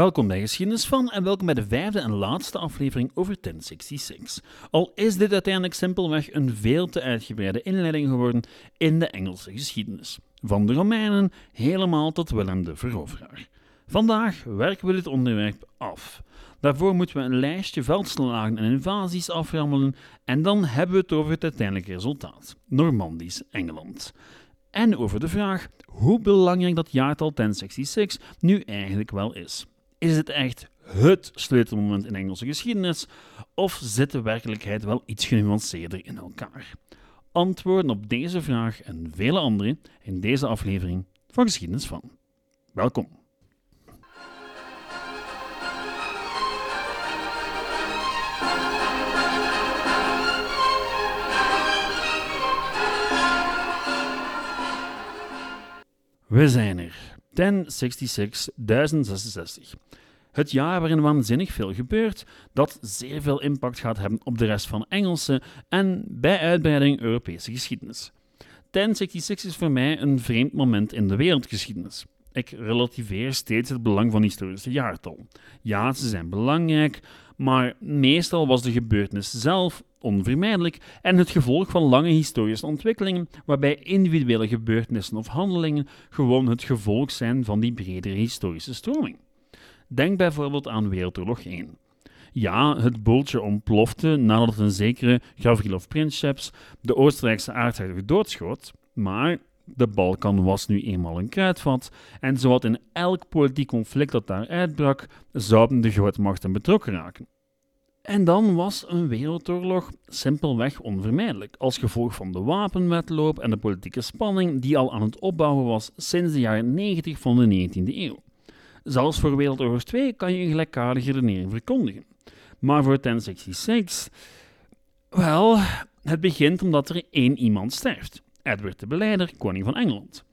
Welkom bij Geschiedenis van en welkom bij de vijfde en laatste aflevering over 1066. Al is dit uiteindelijk simpelweg een veel te uitgebreide inleiding geworden in de Engelse geschiedenis. Van de Romeinen helemaal tot Willem de Veroveraar. Vandaag werken we dit onderwerp af. Daarvoor moeten we een lijstje veldslagen en invasies aframmelen en dan hebben we het over het uiteindelijke resultaat: Normandisch Engeland. En over de vraag hoe belangrijk dat jaartal 1066 nu eigenlijk wel is. Is het echt het sleutelmoment in Engelse geschiedenis of zit de werkelijkheid wel iets genuanceerder in elkaar? Antwoorden op deze vraag en vele andere in deze aflevering van Geschiedenis van. Welkom. We zijn er. 1066, 1066. Het jaar waarin waanzinnig veel gebeurt, dat zeer veel impact gaat hebben op de rest van Engelse en bij uitbreiding Europese geschiedenis. 1066 is voor mij een vreemd moment in de wereldgeschiedenis. Ik relativeer steeds het belang van historische jaartal. Ja, ze zijn belangrijk, maar meestal was de gebeurtenis zelf onvermijdelijk en het gevolg van lange historische ontwikkelingen, waarbij individuele gebeurtenissen of handelingen gewoon het gevolg zijn van die bredere historische stroming. Denk bijvoorbeeld aan Wereldoorlog 1. Ja, het boeltje ontplofte nadat een zekere Gavrilov Princeps de Oostenrijkse aardhertog doodschoot, maar de Balkan was nu eenmaal een kruidvat en zowat in elk politiek conflict dat daar uitbrak, zouden de grootmachten betrokken raken. En dan was een wereldoorlog simpelweg onvermijdelijk, als gevolg van de wapenwetloop en de politieke spanning die al aan het opbouwen was sinds de jaren 90 van de 19e eeuw. Zelfs voor Wereldoorlog 2 kan je een gelijkaardige redenering verkondigen. Maar voor 1066, wel, het begint omdat er één iemand sterft. Edward de Beleider, koning van Engeland.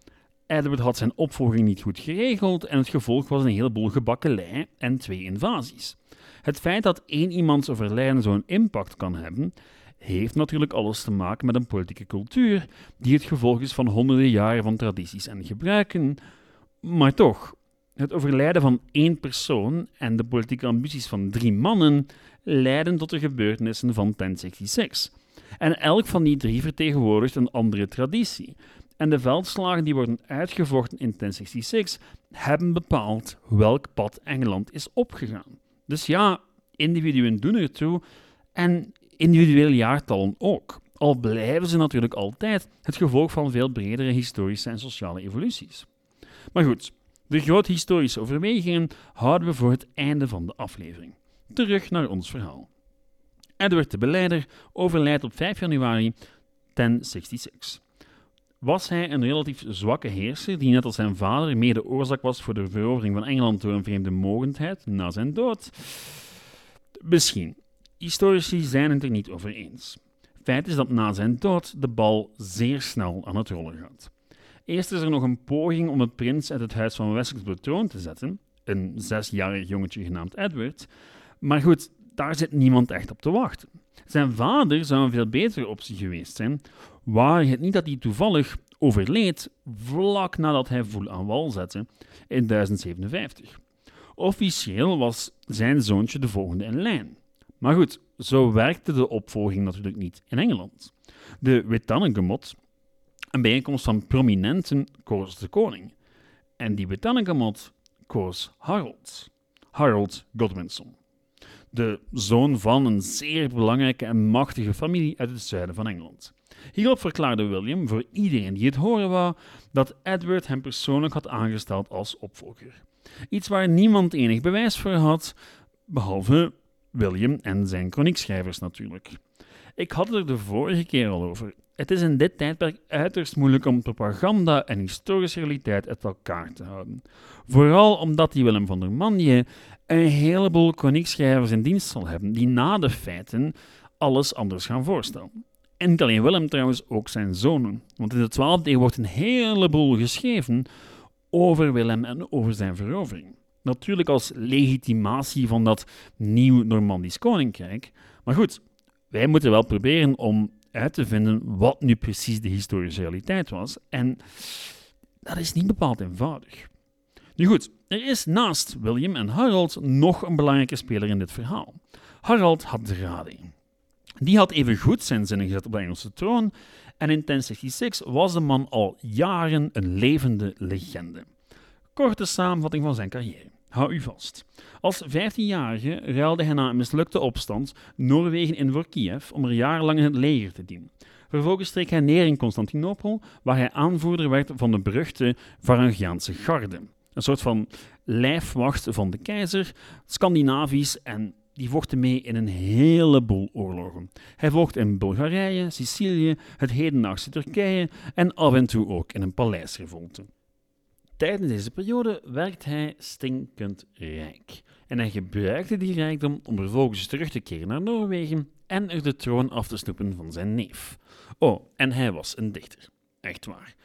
Edward had zijn opvolging niet goed geregeld en het gevolg was een heleboel gebakkelei en twee invasies. Het feit dat één iemands overlijden zo'n impact kan hebben, heeft natuurlijk alles te maken met een politieke cultuur die het gevolg is van honderden jaren van tradities en gebruiken. Maar toch, het overlijden van één persoon en de politieke ambities van drie mannen leiden tot de gebeurtenissen van 1066. En elk van die drie vertegenwoordigt een andere traditie. En de veldslagen die worden uitgevochten in 1066 hebben bepaald welk pad Engeland is opgegaan. Dus ja, individuen doen ertoe en individuele jaartallen ook. Al blijven ze natuurlijk altijd het gevolg van veel bredere historische en sociale evoluties. Maar goed, de grote historische overwegingen houden we voor het einde van de aflevering. Terug naar ons verhaal. Edward de Beleider overlijdt op 5 januari 1066. Was hij een relatief zwakke heerser die net als zijn vader mede oorzaak was voor de verovering van Engeland door een vreemde mogendheid na zijn dood? Misschien. Historici zijn het er niet over eens. Feit is dat na zijn dood de bal zeer snel aan het rollen gaat. Eerst is er nog een poging om de prins uit het huis van Wessex op de troon te zetten, een zesjarig jongetje genaamd Edward. Maar goed, daar zit niemand echt op te wachten. Zijn vader zou een veel betere optie geweest zijn, waar het niet dat hij toevallig overleed vlak nadat hij voel aan wal zette in 1057. Officieel was zijn zoontje de volgende in lijn. Maar goed, zo werkte de opvolging natuurlijk niet in Engeland. De Witannengemot, een bijeenkomst van prominenten, koos de koning. En die Witannengemot koos Harold. Harold Godwinson. De zoon van een zeer belangrijke en machtige familie uit het zuiden van Engeland. Hierop verklaarde William voor iedereen die het horen wou dat Edward hem persoonlijk had aangesteld als opvolger. Iets waar niemand enig bewijs voor had, behalve William en zijn chroniekschrijvers natuurlijk. Ik had het er de vorige keer al over. Het is in dit tijdperk uiterst moeilijk om propaganda en historische realiteit uit elkaar te houden. Vooral omdat die Willem van der Manje een heleboel chroniekschrijvers in dienst zal hebben die na de feiten alles anders gaan voorstellen. En niet alleen Willem trouwens, ook zijn zonen. Want in de 12e eeuw wordt een heleboel geschreven over Willem en over zijn verovering. Natuurlijk als legitimatie van dat nieuw Normandisch koninkrijk. Maar goed, wij moeten wel proberen om uit te vinden wat nu precies de historische realiteit was. En dat is niet bepaald eenvoudig. Nu goed, er is naast William en Harold nog een belangrijke speler in dit verhaal. Harald Hadrade. Die had evengoed zijn zinnen gezet op de Engelse troon en in 1066 was de man al jaren een levende legende. Korte samenvatting van zijn carrière. Hou u vast. Als 15-jarige ruilde hij na een mislukte opstand Noorwegen in voor Kiev om er jarenlang in het leger te dienen. Vervolgens streek hij neer in Constantinopel, waar hij aanvoerder werd van de beruchte Varangiaanse garde. Een soort van lijfwacht van de keizer, Scandinavisch en die vochten mee in een heleboel oorlogen. Hij vocht in Bulgarije, Sicilië, het hedendaagse Turkije en af en toe ook in een paleisrevolte. Tijdens deze periode werd hij stinkend rijk. En hij gebruikte die rijkdom om vervolgens terug te keren naar Noorwegen en er de troon af te snoepen van zijn neef. Oh, en hij was een dichter. Echt waar.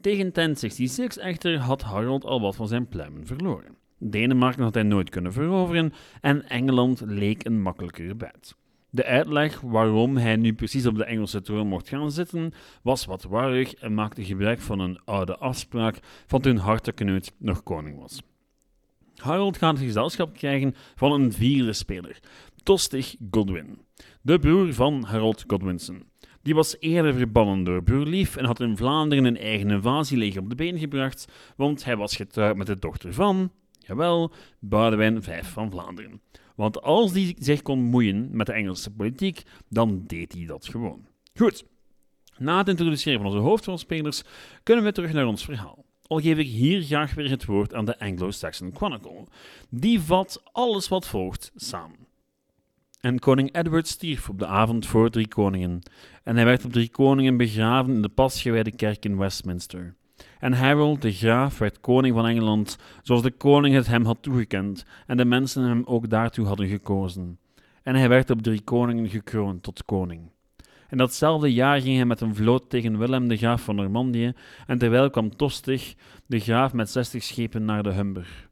Tegen 1066 echter had Harold al wat van zijn pluimen verloren. Denemarken had hij nooit kunnen veroveren en Engeland leek een makkelijkere buit. De uitleg waarom hij nu precies op de Engelse troon mocht gaan zitten was wat warrig en maakte gebruik van een oude afspraak van toen Hartekneut nog koning was. Harold gaat gezelschap krijgen van een vierde speler, Tostig Godwin, de broer van Harold Godwinson. Die was eerder verbannen door broerlief en had in Vlaanderen een eigen invasieleger op de been gebracht, want hij was getrouwd met de dochter van, jawel, Boudewijn V van Vlaanderen. Want als hij zich kon moeien met de Engelse politiek, dan deed hij dat gewoon. Goed, na het introduceren van onze hoofdrolspelers kunnen we terug naar ons verhaal. Al geef ik hier graag weer het woord aan de Anglo-Saxon Chronicle. Die vat alles wat volgt samen. En koning Edward stierf op de avond voor Drie Koningen, en hij werd op Drie Koningen begraven in de pasgewijde kerk in Westminster. En Harold, de graaf, werd koning van Engeland, zoals de koning het hem had toegekend, en de mensen hem ook daartoe hadden gekozen. En hij werd op Drie Koningen gekroond tot koning. En datzelfde jaar ging hij met een vloot tegen Willem de graaf van Normandië, en terwijl kwam Tostig, de graaf met zestig schepen, naar de Humber.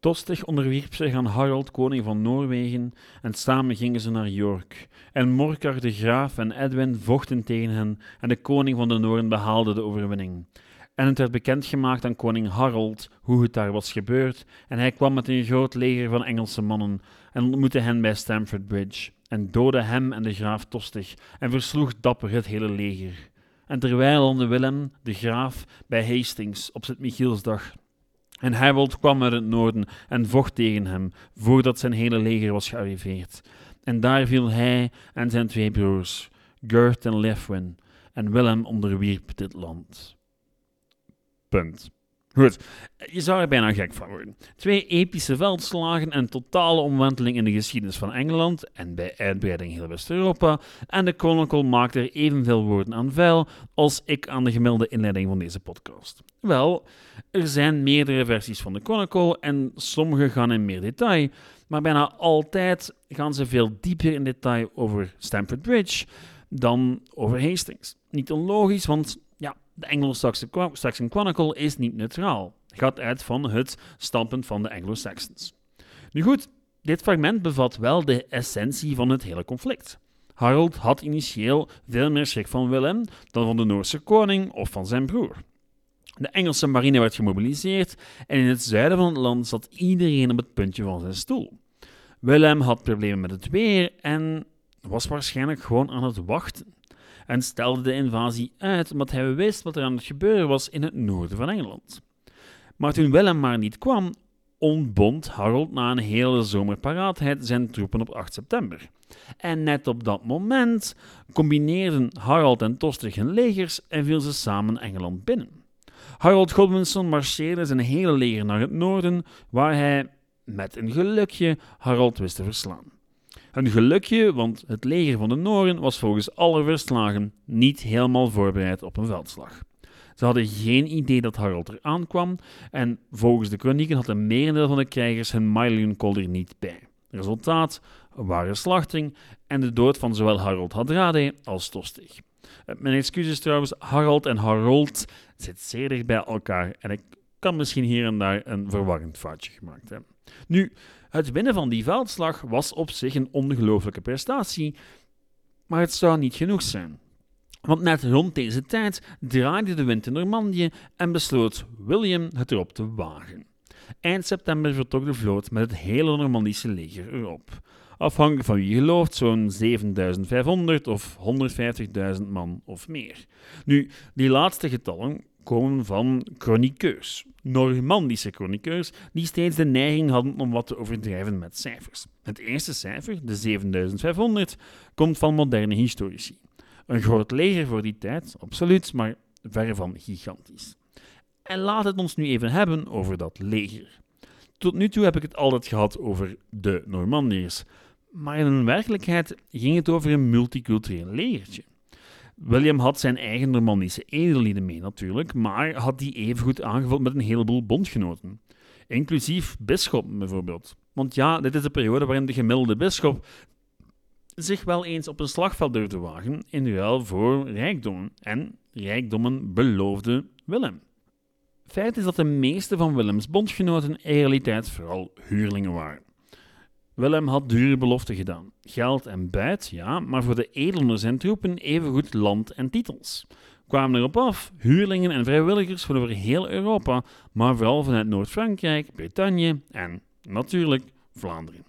Tostig onderwierp zich aan Harold, koning van Noorwegen, en samen gingen ze naar York. En Morkar de graaf en Edwin vochten tegen hen, en de koning van de Noorden behaalde de overwinning. En het werd bekendgemaakt aan koning Harold hoe het daar was gebeurd, en hij kwam met een groot leger van Engelse mannen, en ontmoette hen bij Stamford Bridge, en doodde hem en de graaf Tostig, en versloeg dapper het hele leger. En terwijl landde Willem, de graaf, bij Hastings op Sint-Michielsdag, en Harold kwam uit het noorden en vocht tegen hem, voordat zijn hele leger was gearriveerd. En daar viel hij en zijn twee broers, Gert en Lefwin, en Willem onderwierp dit land. Goed, je zou er bijna gek van worden. Twee epische veldslagen en totale omwenteling in de geschiedenis van Engeland en bij uitbreiding heel West-Europa. En de Chronicle maakt er evenveel woorden aan vuil als ik aan de gemiddelde inleiding van deze podcast. Wel, er zijn meerdere versies van de Chronicle en sommige gaan in meer detail, maar bijna altijd gaan ze veel dieper in detail over Stamford Bridge dan over Hastings. Niet onlogisch, want de Anglo-Saxon Chronicle is niet neutraal. Gaat uit van het standpunt van de Anglo-Saxons. Nu goed, dit fragment bevat wel de essentie van het hele conflict. Harold had initieel veel meer schrik van Willem dan van de Noorse koning of van zijn broer. De Engelse marine werd gemobiliseerd en in het zuiden van het land zat iedereen op het puntje van zijn stoel. Willem had problemen met het weer en was waarschijnlijk gewoon aan het wachten en stelde de invasie uit omdat hij wist wat er aan het gebeuren was in het noorden van Engeland. Maar toen Willem maar niet kwam, ontbond Harold na een hele zomerparaatheid zijn troepen op 8 september. En net op dat moment combineerden Harold en Tostig hun legers en viel ze samen Engeland binnen. Harold Godwinson marcheerde zijn hele leger naar het noorden, waar hij met een gelukje Harold wist te verslaan. Een gelukje, want het leger van de Noren was volgens alle verslagen niet helemaal voorbereid op een veldslag. Ze hadden geen idee dat Harold er aankwam en volgens de kronieken had een merendeel van de krijgers hun Mailunkolder niet bij. Resultaat: een ware slachting en de dood van zowel Harold Hadrade als Tostig. Eh, mijn excuses trouwens, Harold en Harold zitten zeer dicht bij elkaar en ik kan misschien hier en daar een verwarrend foutje gemaakt hebben. Nu, het winnen van die veldslag was op zich een ongelooflijke prestatie, maar het zou niet genoeg zijn. Want net rond deze tijd draaide de wind in Normandië en besloot William het erop te wagen. Eind september vertrok de vloot met het hele Normandische leger erop. Afhankelijk van wie je gelooft, zo'n 7500 of 150.000 man of meer. Nu, die laatste getallen komen van chroniqueurs, Normandische chroniqueurs, die steeds de neiging hadden om wat te overdrijven met cijfers. Het eerste cijfer, de 7500, komt van moderne historici. Een groot leger voor die tijd, absoluut, maar verre van gigantisch. En laat het ons nu even hebben over dat leger. Tot nu toe heb ik het altijd gehad over de Normandiërs, maar in werkelijkheid ging het over een multicultureel legertje. William had zijn eigen Normandische edellieden mee natuurlijk, maar had die evengoed aangevuld met een heleboel bondgenoten. Inclusief bisschoppen bijvoorbeeld. Want ja, dit is de periode waarin de gemiddelde bisschop zich wel eens op een slagveld durfde wagen in ruil voor rijkdommen. En rijkdommen beloofde Willem. Feit is dat de meeste van Willems bondgenoten in realiteit vooral huurlingen waren. Willem had dure beloften gedaan. Geld en buit, ja, maar voor de edelers en troepen evengoed land en titels. Kwamen erop af huurlingen en vrijwilligers van over heel Europa, maar vooral vanuit Noord-Frankrijk, Bretagne en natuurlijk Vlaanderen.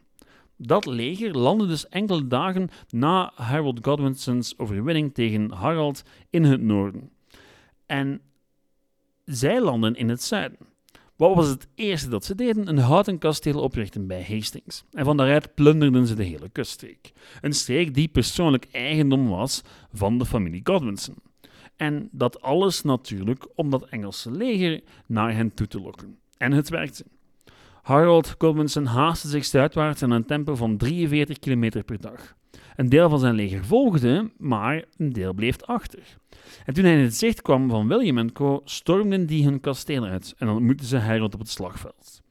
Dat leger landde dus enkele dagen na Harold Godwinson's overwinning tegen Harald in het noorden. En zij landen in het zuiden. Wat was het eerste dat ze deden? Een houten kasteel oprichten bij Hastings. En van daaruit plunderden ze de hele kuststreek. Een streek die persoonlijk eigendom was van de familie Godwinson. En dat alles natuurlijk om dat Engelse leger naar hen toe te lokken. En het werkte. Harold Godwinson haastte zich zuidwaarts aan een tempo van 43 km per dag. Een deel van zijn leger volgde, maar een deel bleef achter. En toen hij in het zicht kwam van William Co., stormden die hun kasteel uit en ontmoetten ze Harold op het slagveld.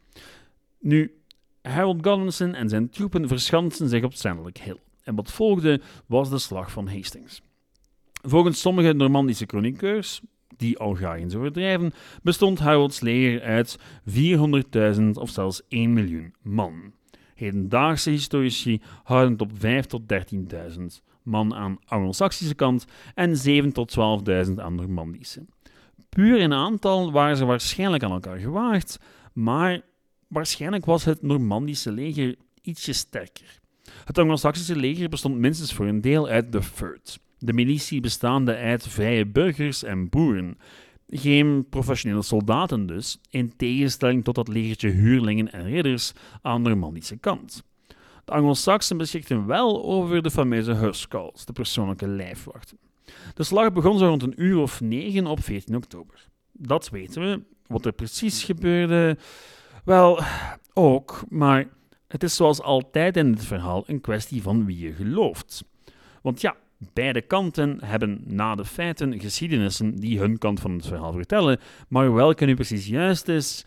Nu, Harold Godwinson en zijn troepen verschansten zich op Sandelijk Hill. En wat volgde was de slag van Hastings. Volgens sommige Normandische chroniqueurs, die al graag eens overdrijven, bestond Harolds leger uit 400.000 of zelfs 1 miljoen man. Hedendaagse historici houden het op 5 tot 13.000 man aan Anglo-Saxische kant en 7 tot 12.000 aan Normandische. Puur in aantal waren ze waarschijnlijk aan elkaar gewaagd, maar waarschijnlijk was het Normandische leger ietsje sterker. Het Anglo-Saxische leger bestond minstens voor een deel uit de Furt, de militie bestaande uit vrije burgers en boeren. Geen professionele soldaten dus, in tegenstelling tot dat legertje huurlingen en ridders aan de Normandische kant. De Anglo-Saxen beschikten wel over de fameuze Huscarls, de persoonlijke lijfwachten. De slag begon zo rond een uur of negen op 14 oktober. Dat weten we. Wat er precies gebeurde, wel, ook, maar het is zoals altijd in het verhaal een kwestie van wie je gelooft. Want ja, beide kanten hebben na de feiten geschiedenissen die hun kant van het verhaal vertellen, maar welke nu precies juist is,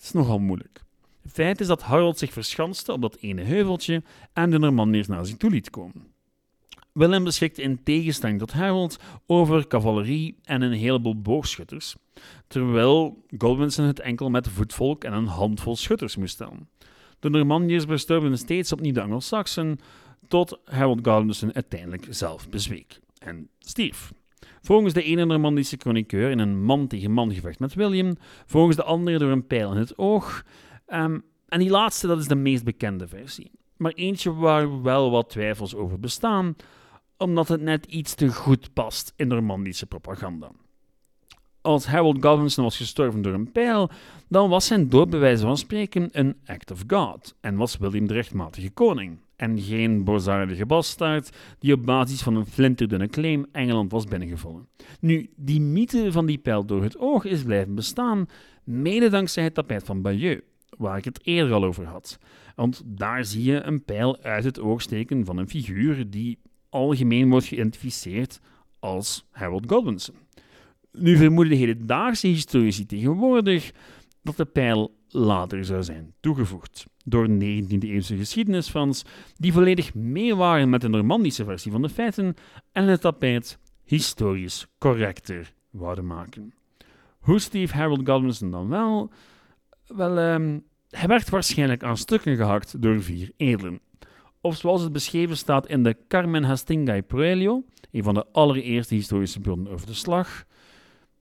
is nogal moeilijk. Feit is dat Harold zich verschanste op dat ene heuveltje en de Normandiërs naar zich toe liet komen. Willem beschikte in tegenstelling tot Harold over cavalerie en een heleboel boogschutters, terwijl Godwinson het enkel met voetvolk en een handvol schutters moest stellen. De Normandiërs bestormden steeds opnieuw de Anglo-Saxen, tot Harold Godwinson uiteindelijk zelf bezweek en stierf. Volgens de ene Normandische chroniqueur in een man-tegen-man gevecht met William, volgens de andere door een pijl in het oog Ehm, en die laatste, dat is de meest bekende versie. Maar eentje waar wel wat twijfels over bestaan, omdat het net iets te goed past in Normandische propaganda. Als Harold Godwinson was gestorven door een pijl, dan was zijn dood van spreken een act of God en was William de rechtmatige koning. En geen boosaardige bastaard die op basis van een flinterdunne claim Engeland was binnengevallen. Nu, die mythe van die pijl door het oog is blijven bestaan, mede dankzij het tapijt van Bayeux waar ik het eerder al over had. Want daar zie je een pijl uit het oog steken van een figuur die algemeen wordt geïdentificeerd als Harold Godwinson. Nu vermoeden de hedendaagse historici tegenwoordig dat de pijl later zou zijn toegevoegd door 19e-eeuwse geschiedenisfans die volledig mee waren met de Normandische versie van de feiten en het tapijt historisch correcter wouden maken. Hoe Steve Harold Godwinson dan wel? Wel, um, hij werd waarschijnlijk aan stukken gehakt door vier edelen. Of zoals het beschreven staat in de Carmen Hastingai Proelio, een van de allereerste historische bronnen over de slag.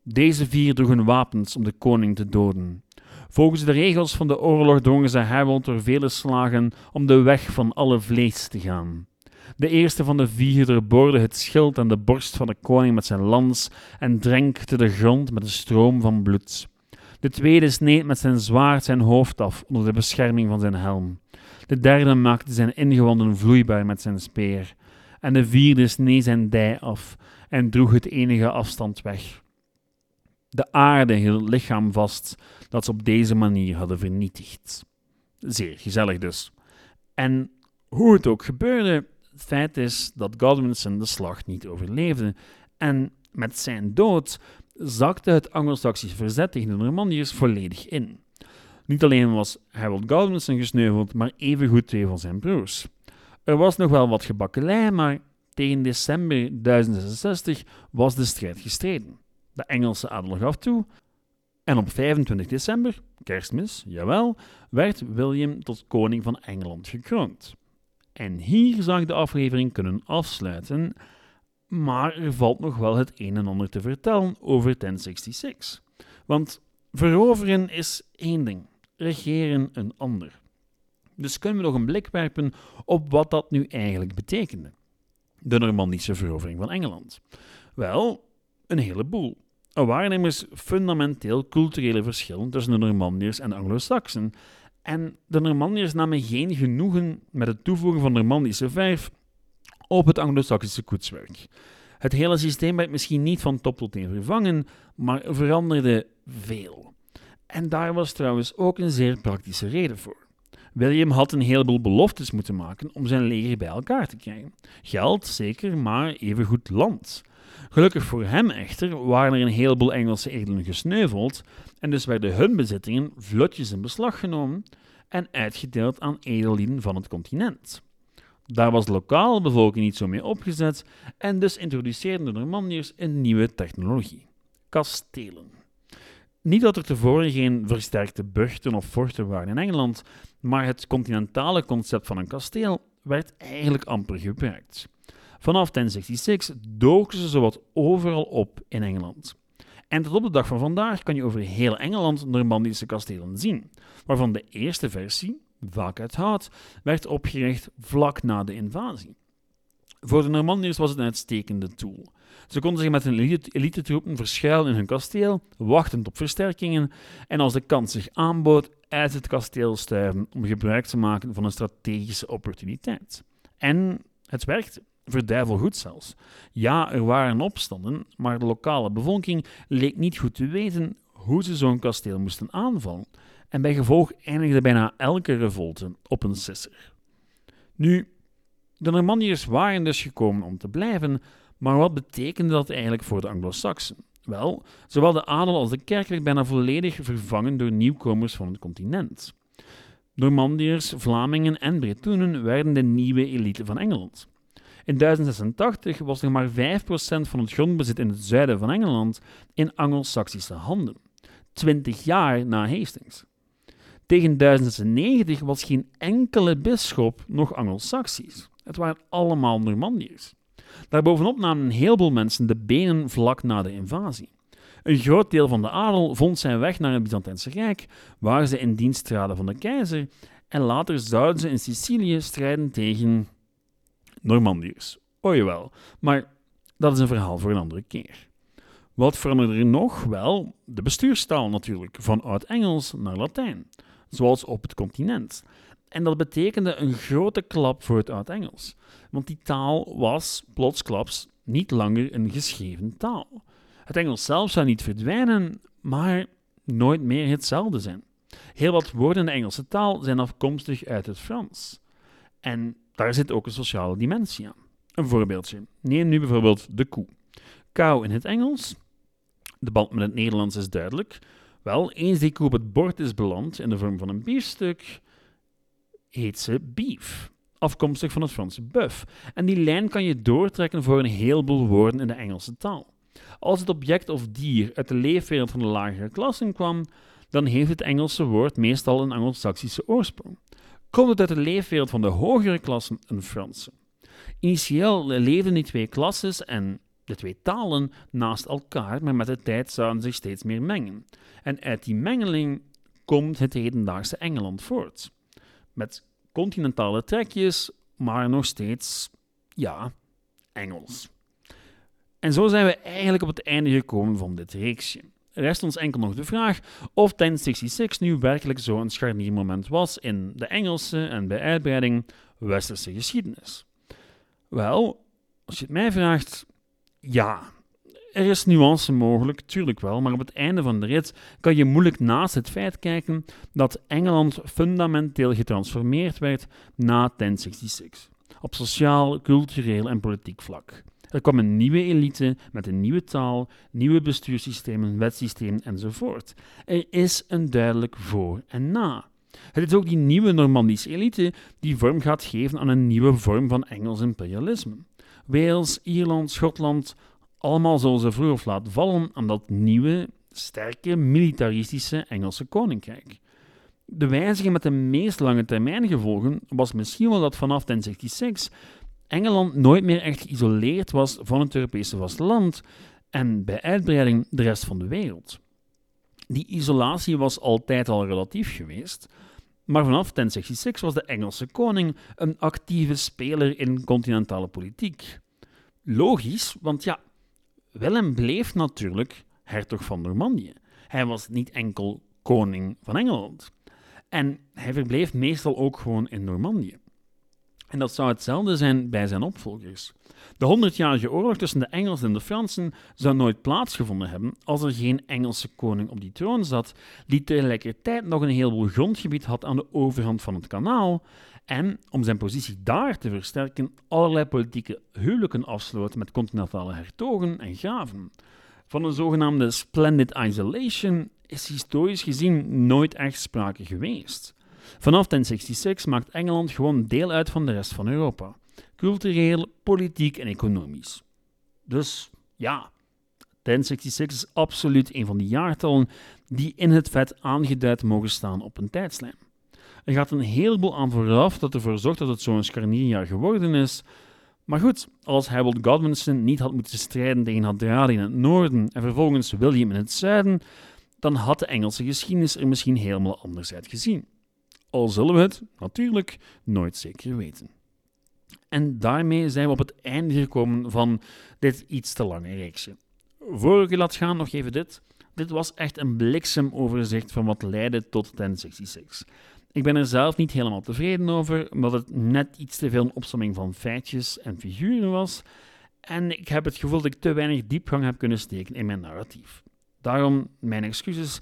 Deze vier droegen wapens om de koning te doden. Volgens de regels van de oorlog drongen ze Harold door vele slagen om de weg van alle vlees te gaan. De eerste van de vier doorboorde het schild en de borst van de koning met zijn lans en drenkte de grond met een stroom van bloed. De tweede sneed met zijn zwaard zijn hoofd af onder de bescherming van zijn helm. De derde maakte zijn ingewanden vloeibaar met zijn speer. En de vierde snee zijn dij af en droeg het enige afstand weg. De aarde hield het lichaam vast dat ze op deze manier hadden vernietigd. Zeer gezellig dus. En hoe het ook gebeurde, het feit is dat Godwinson de slag niet overleefde. En met zijn dood zakte het Anglo-Saxische verzet tegen de Normandiërs volledig in. Niet alleen was Harold Godwinson gesneuveld, maar evengoed twee van zijn broers. Er was nog wel wat gebakkelei, maar tegen december 1066 was de strijd gestreden. De Engelse adel gaf toe en op 25 december, kerstmis, jawel, werd William tot koning van Engeland gekroond. En hier zou ik de aflevering kunnen afsluiten, maar er valt nog wel het een en ander te vertellen over 1066. Want veroveren is één ding, regeren een ander. Dus kunnen we nog een blik werpen op wat dat nu eigenlijk betekende. De Normandische verovering van Engeland. Wel, een heleboel. Er waren immers fundamenteel culturele verschillen tussen de Normandiërs en de Anglo-Saxen. En de Normandiërs namen geen genoegen met het toevoegen van Normandische verf op het Anglo-Saxische koetswerk. Het hele systeem werd misschien niet van top tot teen vervangen, maar veranderde veel. En daar was trouwens ook een zeer praktische reden voor. William had een heleboel beloftes moeten maken om zijn leger bij elkaar te krijgen. Geld, zeker, maar evengoed land. Gelukkig voor hem echter waren er een heleboel Engelse edelen gesneuveld en dus werden hun bezittingen vlotjes in beslag genomen en uitgedeeld aan edellieden van het continent. Daar was de lokale bevolking niet zo mee opgezet en dus introduceerden de Normandiërs een nieuwe technologie: kastelen. Niet dat er tevoren geen versterkte burchten of forten waren in Engeland, maar het continentale concept van een kasteel werd eigenlijk amper gebruikt. Vanaf 1066 doken ze zowat overal op in Engeland. En tot op de dag van vandaag kan je over heel Engeland Normandische kastelen zien, waarvan de eerste versie, vaak uit hout, werd opgericht vlak na de invasie. Voor de Normandiërs was het een uitstekende tool. Ze konden zich met hun elite-troepen verschuilen in hun kasteel, wachtend op versterkingen, en als de kans zich aanbood, uit het kasteel stuiven om gebruik te maken van een strategische opportuniteit. En het werkte, verduivelgoed zelfs. Ja, er waren opstanden, maar de lokale bevolking leek niet goed te weten hoe ze zo'n kasteel moesten aanvallen, en bij gevolg eindigde bijna elke revolte op een sisser. Nu, de Normandiërs waren dus gekomen om te blijven, maar wat betekende dat eigenlijk voor de Anglo-Saxen? Wel, zowel de adel als de kerk werd bijna volledig vervangen door nieuwkomers van het continent. Normandiërs, Vlamingen en Bretonen werden de nieuwe elite van Engeland. In 1086 was nog maar 5% van het grondbezit in het zuiden van Engeland in Anglo-Saxische handen, 20 jaar na Hastings. Tegen 1090 was geen enkele bisschop nog Anglo-Saxisch. Het waren allemaal Normandiërs. Daarbovenop namen een heleboel mensen de benen vlak na de invasie. Een groot deel van de adel vond zijn weg naar het Byzantijnse Rijk, waar ze in dienst traden van de keizer, en later zouden ze in Sicilië strijden tegen Normandiërs. O jawel, maar dat is een verhaal voor een andere keer. Wat veranderde er nog? Wel, de bestuurstaal natuurlijk, van Oud-Engels naar Latijn, zoals op het continent. En dat betekende een grote klap voor het Oud-Engels, want die taal was plotsklaps niet langer een geschreven taal. Het Engels zelf zou niet verdwijnen, maar nooit meer hetzelfde zijn. Heel wat woorden in de Engelse taal zijn afkomstig uit het Frans. En daar zit ook een sociale dimensie aan. Een voorbeeldje. Neem nu bijvoorbeeld de koe. Kou in het Engels. De band met het Nederlands is duidelijk. Wel, eens die koe op het bord is beland in de vorm van een bierstuk, heet ze beef, afkomstig van het Franse buff. En die lijn kan je doortrekken voor een heleboel woorden in de Engelse taal. Als het object of dier uit de leefwereld van de lagere klassen kwam, dan heeft het Engelse woord meestal een Anglo-Saxische oorsprong. Komt het uit de leefwereld van de hogere klassen, een Franse. Initieel leefden die twee klasses en de twee talen naast elkaar, maar met de tijd zouden zich steeds meer mengen. En uit die mengeling komt het hedendaagse Engeland voort. Met continentale trekjes, maar nog steeds, ja, Engels. En zo zijn we eigenlijk op het einde gekomen van dit reeksje. Rest ons enkel nog de vraag of 1066 nu werkelijk zo'n scharniermoment was in de Engelse en bij uitbreiding westerse geschiedenis. Wel, als je het mij vraagt, ja. Er is nuance mogelijk, tuurlijk wel, maar op het einde van de rit kan je moeilijk naast het feit kijken dat Engeland fundamenteel getransformeerd werd na 1066. Op sociaal, cultureel en politiek vlak. Er kwam een nieuwe elite met een nieuwe taal, nieuwe bestuurssystemen, wetsysteem enzovoort. Er is een duidelijk voor en na. Het is ook die nieuwe Normandische elite die vorm gaat geven aan een nieuwe vorm van Engels imperialisme. Wales, Ierland, Schotland, allemaal zullen ze vroeg of laat vallen aan dat nieuwe, sterke, militaristische Engelse koninkrijk. De wijziging met de meest lange termijn gevolgen was misschien wel dat vanaf 1066 Engeland nooit meer echt geïsoleerd was van het Europese vasteland en bij uitbreiding de rest van de wereld. Die isolatie was altijd al relatief geweest, maar vanaf 1066 was de Engelse koning een actieve speler in continentale politiek. Logisch, want ja, Willem bleef natuurlijk hertog van Normandië. Hij was niet enkel koning van Engeland. En hij verbleef meestal ook gewoon in Normandië. En dat zou hetzelfde zijn bij zijn opvolgers. De honderdjarige oorlog tussen de Engelsen en de Fransen zou nooit plaatsgevonden hebben als er geen Engelse koning op die troon zat, die tegelijkertijd nog een heleboel grondgebied had aan de overhand van het kanaal en, om zijn positie daar te versterken, allerlei politieke huwelijken afsloot met continentale hertogen en graven. Van een zogenaamde splendid isolation is historisch gezien nooit echt sprake geweest. Vanaf 1066 maakt Engeland gewoon deel uit van de rest van Europa. Cultureel, politiek en economisch. Dus ja, 1066 is absoluut een van die jaartallen die in het vet aangeduid mogen staan op een tijdslijn. Er gaat een heleboel aan vooraf dat ervoor zorgt dat het zo'n scharnierjaar geworden is. Maar goed, als Harold Godwinson niet had moeten strijden tegen Hadrali in het noorden en vervolgens William in het zuiden, dan had de Engelse geschiedenis er misschien helemaal anders uitgezien. Al zullen we het, natuurlijk, nooit zeker weten. En daarmee zijn we op het einde gekomen van dit iets te lange reeksje. Voor ik je laat gaan, nog even dit. Dit was echt een bliksemoverzicht van wat leidde tot 1066. Ik ben er zelf niet helemaal tevreden over, omdat het net iets te veel een opsomming van feitjes en figuren was. En ik heb het gevoel dat ik te weinig diepgang heb kunnen steken in mijn narratief. Daarom mijn excuses.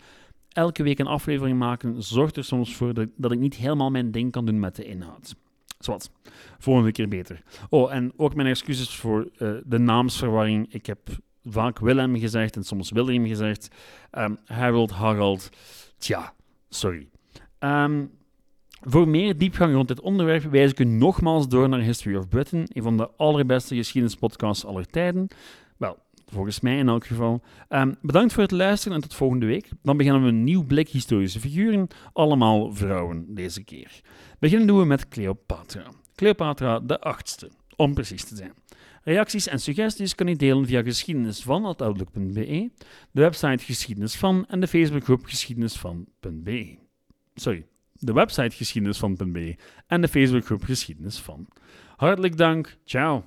Elke week een aflevering maken zorgt er soms voor dat ik niet helemaal mijn ding kan doen met de inhoud. Zoals, volgende keer beter. Oh, en ook mijn excuses voor uh, de naamsverwarring. Ik heb vaak Willem gezegd en soms William gezegd. Um, Harold, Harald. Tja, sorry. Um, voor meer diepgang rond dit onderwerp wijs ik u nogmaals door naar History of Britain, een van de allerbeste geschiedenispodcasts aller tijden. Volgens mij in elk geval. Um, bedankt voor het luisteren en tot volgende week. Dan beginnen we een nieuw blik historische figuren, allemaal vrouwen deze keer. Beginnen doen we met Cleopatra. Cleopatra de achtste, om precies te zijn. Reacties en suggesties kan u delen via geschiedenisvan.outlook.be, de website geschiedenis van en de Facebookgroep geschiedenisvan.be. Sorry, de website geschiedenis van.be en de Facebookgroep geschiedenis van. Hartelijk dank, ciao!